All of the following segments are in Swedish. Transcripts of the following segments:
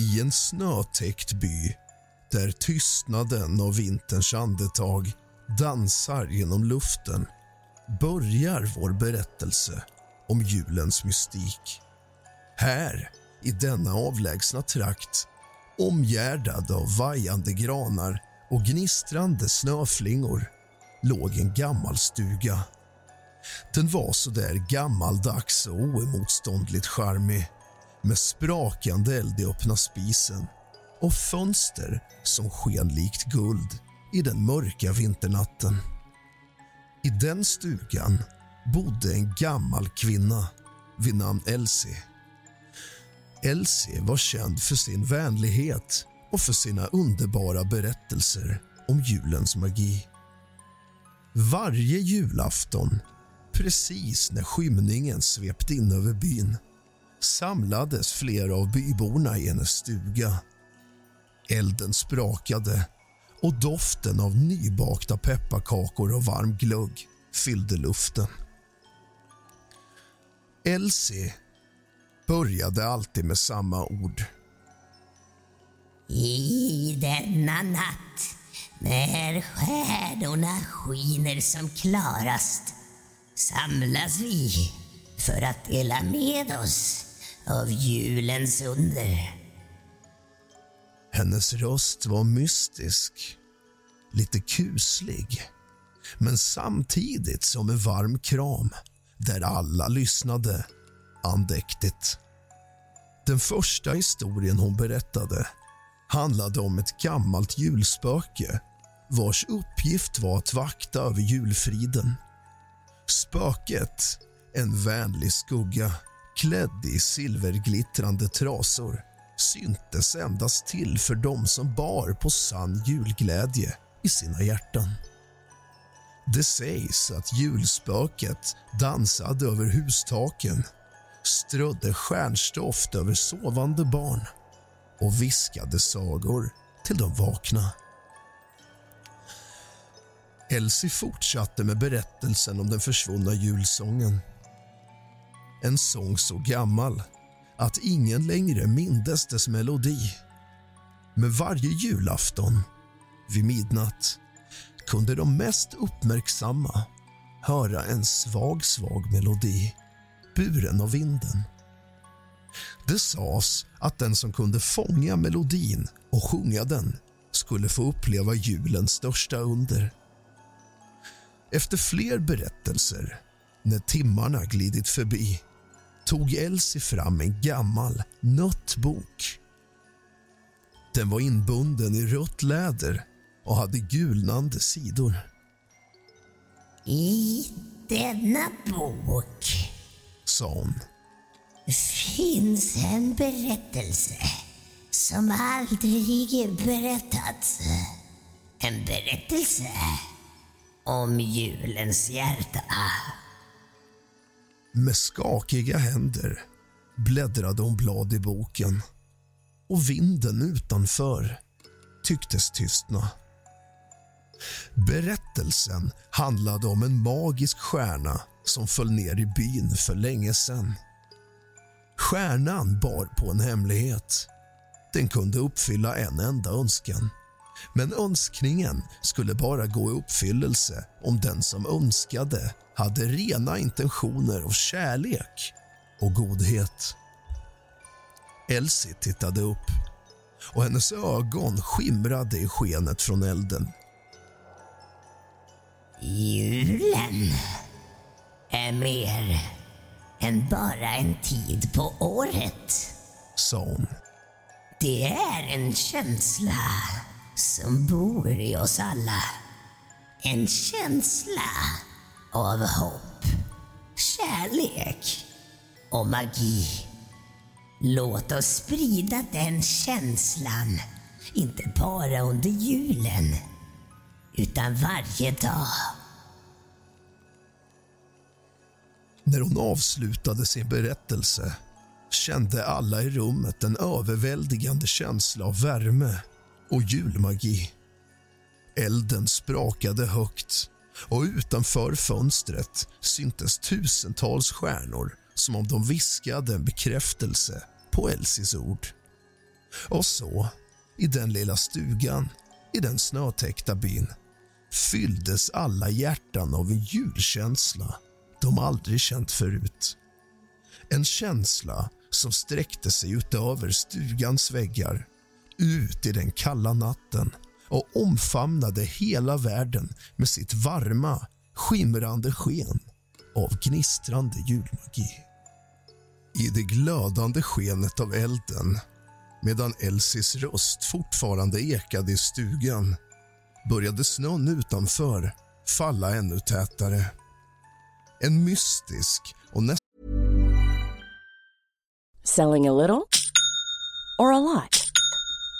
I en snötäckt by där tystnaden av vinterns andetag dansar genom luften börjar vår berättelse om julens mystik. Här, i denna avlägsna trakt omgärdad av vajande granar och gnistrande snöflingor låg en gammal stuga. Den var så där gammaldags och oemotståndligt charmig med sprakande eld i öppna spisen och fönster som sken likt guld i den mörka vinternatten. I den stugan bodde en gammal kvinna vid namn Elsie. Elsie var känd för sin vänlighet och för sina underbara berättelser om julens magi. Varje julafton, precis när skymningen svepte in över byn samlades flera av byborna i hennes stuga. Elden sprakade och doften av nybakta pepparkakor och varm glögg fyllde luften. Elsie började alltid med samma ord. I denna natt när stjärnorna skiner som klarast samlas vi för att dela med oss av julens under. Hennes röst var mystisk, lite kuslig men samtidigt som en varm kram där alla lyssnade andäktigt. Den första historien hon berättade handlade om ett gammalt julspöke vars uppgift var att vakta över julfriden. Spöket, en vänlig skugga klädd i silverglittrande trasor syntes endast till för dem som bar på sann julglädje i sina hjärtan. Det sägs att julspöket dansade över hustaken strödde stjärnstoft över sovande barn och viskade sagor till de vakna. Elsie fortsatte med berättelsen om den försvunna julsången. En sång så gammal att ingen längre mindes dess melodi. Men varje julafton, vid midnatt kunde de mest uppmärksamma höra en svag, svag melodi buren av vinden. Det sades att den som kunde fånga melodin och sjunga den skulle få uppleva julens största under. Efter fler berättelser, när timmarna glidit förbi tog Elsie fram en gammal nött bok. Den var inbunden i rött läder och hade gulnande sidor. I denna bok Sa hon. finns en berättelse som aldrig berättats. En berättelse om julens hjärta. Med skakiga händer bläddrade hon blad i boken och vinden utanför tycktes tystna. Berättelsen handlade om en magisk stjärna som föll ner i byn för länge sedan. Stjärnan bar på en hemlighet. Den kunde uppfylla en enda önskan. Men önskningen skulle bara gå i uppfyllelse om den som önskade hade rena intentioner av kärlek och godhet. Elsie tittade upp och hennes ögon skimrade i skenet från elden. Julen är mer än bara en tid på året. sa hon. Det är en känsla som bor i oss alla. En känsla av hopp, kärlek och magi. Låt oss sprida den känslan, inte bara under julen, utan varje dag. När hon avslutade sin berättelse kände alla i rummet en överväldigande känsla av värme och julmagi. Elden sprakade högt och utanför fönstret syntes tusentals stjärnor som om de viskade en bekräftelse på Elsies ord. Och så, i den lilla stugan i den snötäckta byn fylldes alla hjärtan av en julkänsla de aldrig känt förut. En känsla som sträckte sig utöver stugans väggar ut i den kalla natten och omfamnade hela världen med sitt varma, skimrande sken av gnistrande julmagi. I det glödande skenet av elden medan Elsies röst fortfarande ekade i stugan började snön utanför falla ännu tätare. En mystisk och nästan Selling a little or a lot?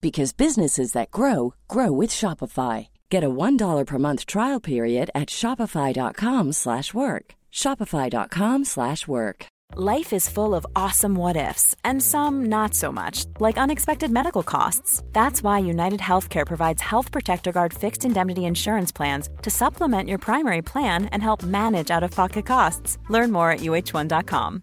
because businesses that grow grow with Shopify. Get a $1 per month trial period at shopify.com/work. shopify.com/work. Life is full of awesome what ifs, and some not so much, like unexpected medical costs. That's why United Healthcare provides Health Protector Guard fixed indemnity insurance plans to supplement your primary plan and help manage out of pocket costs. Learn more at uh1.com.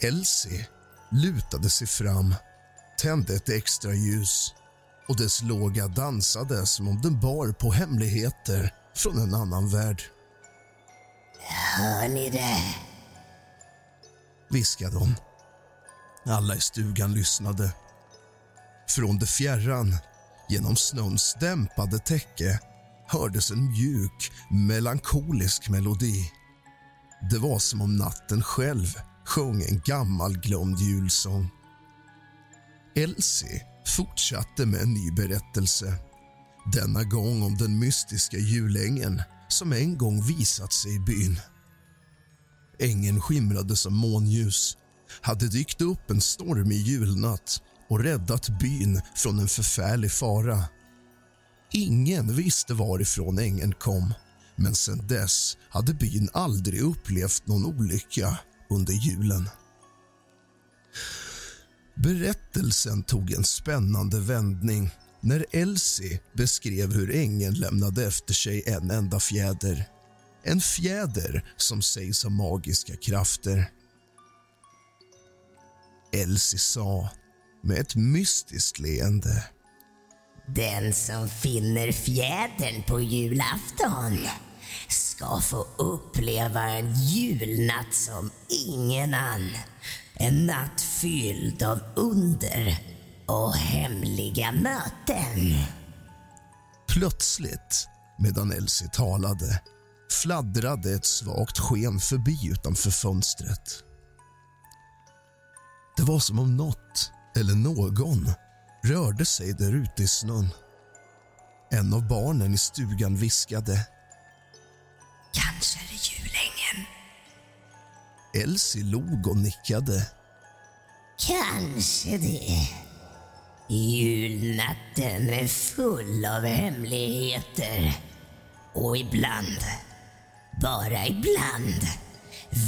Elsie lutade sig fram, tände ett extra ljus och dess låga dansade som om den bar på hemligheter från en annan värld. Hör ni det? viskade hon. Alla i stugan lyssnade. Från det fjärran, genom snöns dämpade täcke hördes en mjuk, melankolisk melodi. Det var som om natten själv sjöng en gammal glömd julsång. Elsie fortsatte med en ny berättelse. Denna gång om den mystiska julängeln som en gång visat sig i byn. Ängen skimrade som månljus. Hade dykt upp en stormig julnatt och räddat byn från en förfärlig fara. Ingen visste varifrån ängen kom men sen dess hade byn aldrig upplevt någon olycka under julen. Berättelsen tog en spännande vändning när Elsie beskrev hur ängeln lämnade efter sig en enda fjäder. En fjäder som sägs ha magiska krafter. Elsie sa med ett mystiskt leende. Den som finner fjädern på julafton ska få uppleva en julnatt som ingen annan. En natt fylld av under och hemliga möten. Plötsligt, medan Elsie talade fladdrade ett svagt sken förbi utanför fönstret. Det var som om något, eller någon, rörde sig där ute i snön. En av barnen i stugan viskade. Kanske är det julängen. Elsie log och nickade. Kanske det. Julnatten är full av hemligheter. Och ibland, bara ibland,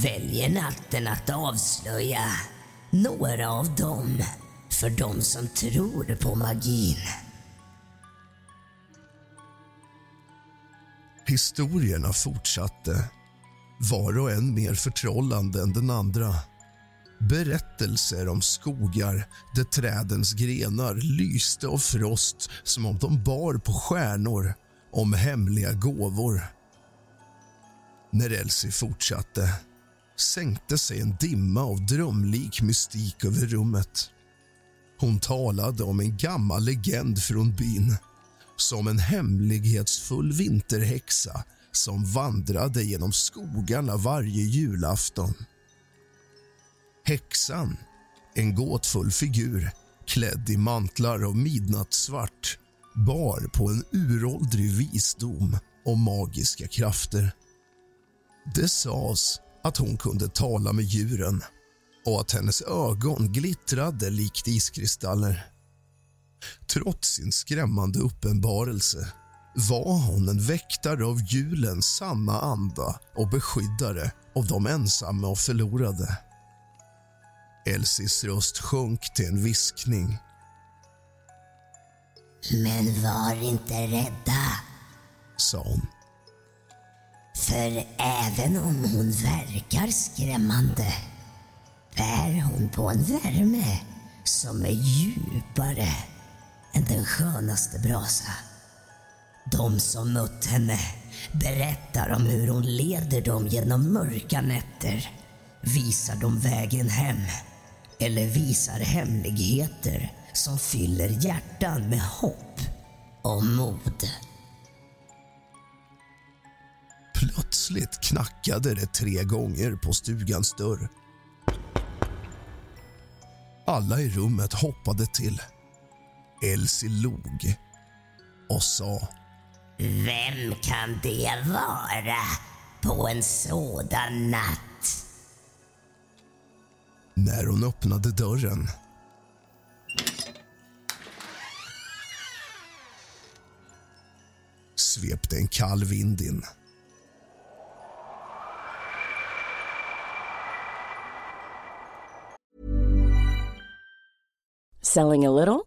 väljer natten att avslöja några av dem för de som tror på magin. Historierna fortsatte, var och en mer förtrollande än den andra. Berättelser om skogar där trädens grenar lyste av frost som om de bar på stjärnor, om hemliga gåvor. När Elsie fortsatte sänkte sig en dimma av drömlik mystik över rummet. Hon talade om en gammal legend från byn som en hemlighetsfull vinterhäxa som vandrade genom skogarna varje julafton. Häxan, en gåtfull figur klädd i mantlar av midnattssvart bar på en uråldrig visdom och magiska krafter. Det sades att hon kunde tala med djuren och att hennes ögon glittrade likt iskristaller. Trots sin skrämmande uppenbarelse var hon en väktare av julens sanna anda och beskyddare av de ensamma och förlorade. Elsies röst sjönk till en viskning. Men var inte rädda, sa hon. För även om hon verkar skrämmande bär hon på en värme som är djupare än den skönaste brasa. De som mött henne berättar om hur hon leder dem genom mörka nätter, visar dem vägen hem eller visar hemligheter som fyller hjärtan med hopp och mod. Plötsligt knackade det tre gånger på stugans dörr. Alla i rummet hoppade till. Elsie log och sa Vem kan det vara på en sådan natt? När hon öppnade dörren svepte en kall vind in. Selling a little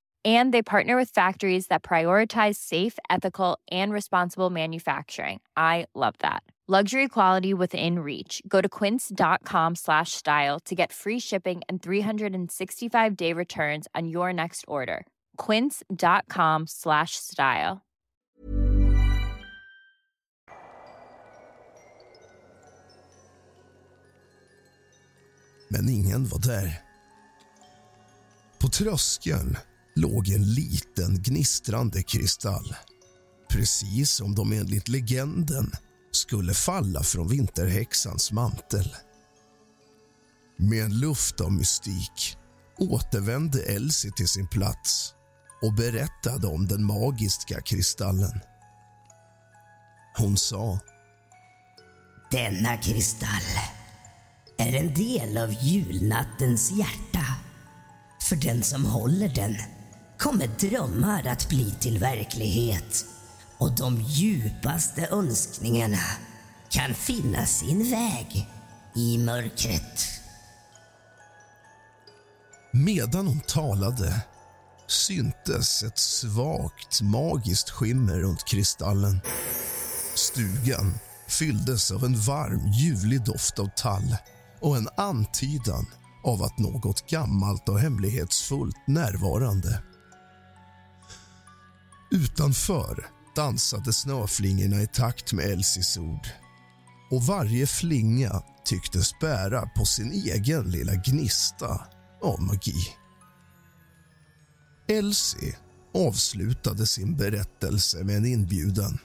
And they partner with factories that prioritize safe, ethical, and responsible manufacturing. I love that. Luxury quality within reach. Go to quince.com slash style to get free shipping and 365-day returns on your next order. quince.com slash style. Men ingen var där. På tröskeln låg en liten gnistrande kristall. Precis som de enligt legenden skulle falla från vinterhäxans mantel. Med en luft av mystik återvände Elsie till sin plats och berättade om den magiska kristallen. Hon sa... Denna kristall är en del av julnattens hjärta. För den som håller den kommer drömmar att bli till verklighet och de djupaste önskningarna kan finna sin väg i mörkret. Medan hon talade syntes ett svagt magiskt skimmer runt kristallen. Stugan fylldes av en varm, ljuvlig doft av tall och en antydan av att något gammalt och hemlighetsfullt närvarande. Utanför dansade snöflingorna i takt med Elsies ord och varje flinga tycktes bära på sin egen lilla gnista av magi. Elsie avslutade sin berättelse med en inbjudan.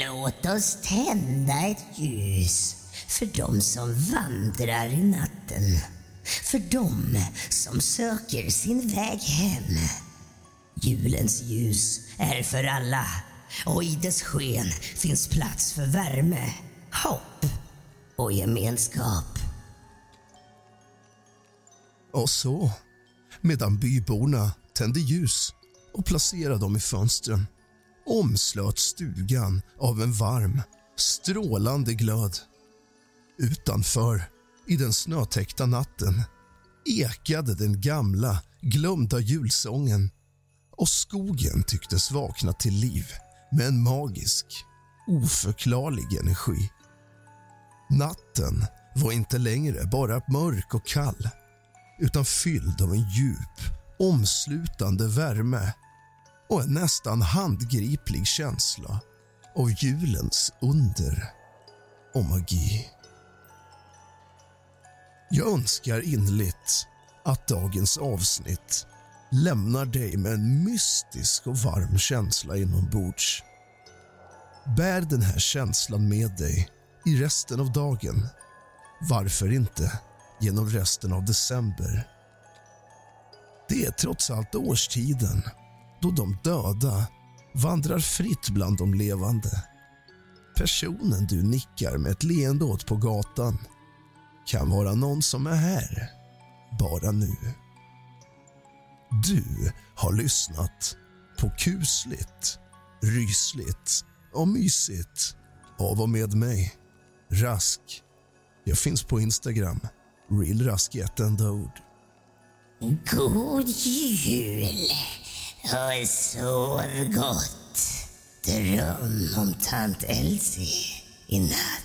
Låt oss tända ett ljus för dem som vandrar i natten. För dem som söker sin väg hem. Julens ljus är för alla och i dess sken finns plats för värme, hopp och gemenskap. Och så, medan byborna tände ljus och placerade dem i fönstren omslöt stugan av en varm, strålande glöd. Utanför, i den snötäckta natten ekade den gamla, glömda julsången och skogen tycktes vakna till liv med en magisk, oförklarlig energi. Natten var inte längre bara mörk och kall utan fylld av en djup, omslutande värme och en nästan handgriplig känsla av julens under och magi. Jag önskar innerligt att dagens avsnitt lämnar dig med en mystisk och varm känsla inombords. Bär den här känslan med dig i resten av dagen. Varför inte genom resten av december? Det är trots allt årstiden då de döda vandrar fritt bland de levande. Personen du nickar med ett leende åt på gatan kan vara någon som är här, bara nu. Du har lyssnat på kusligt, rysligt och mysigt av och med mig, Rask. Jag finns på Instagram, realrask i ett enda ord. God jul och sov gott. Dröm om tant Elsie i natt.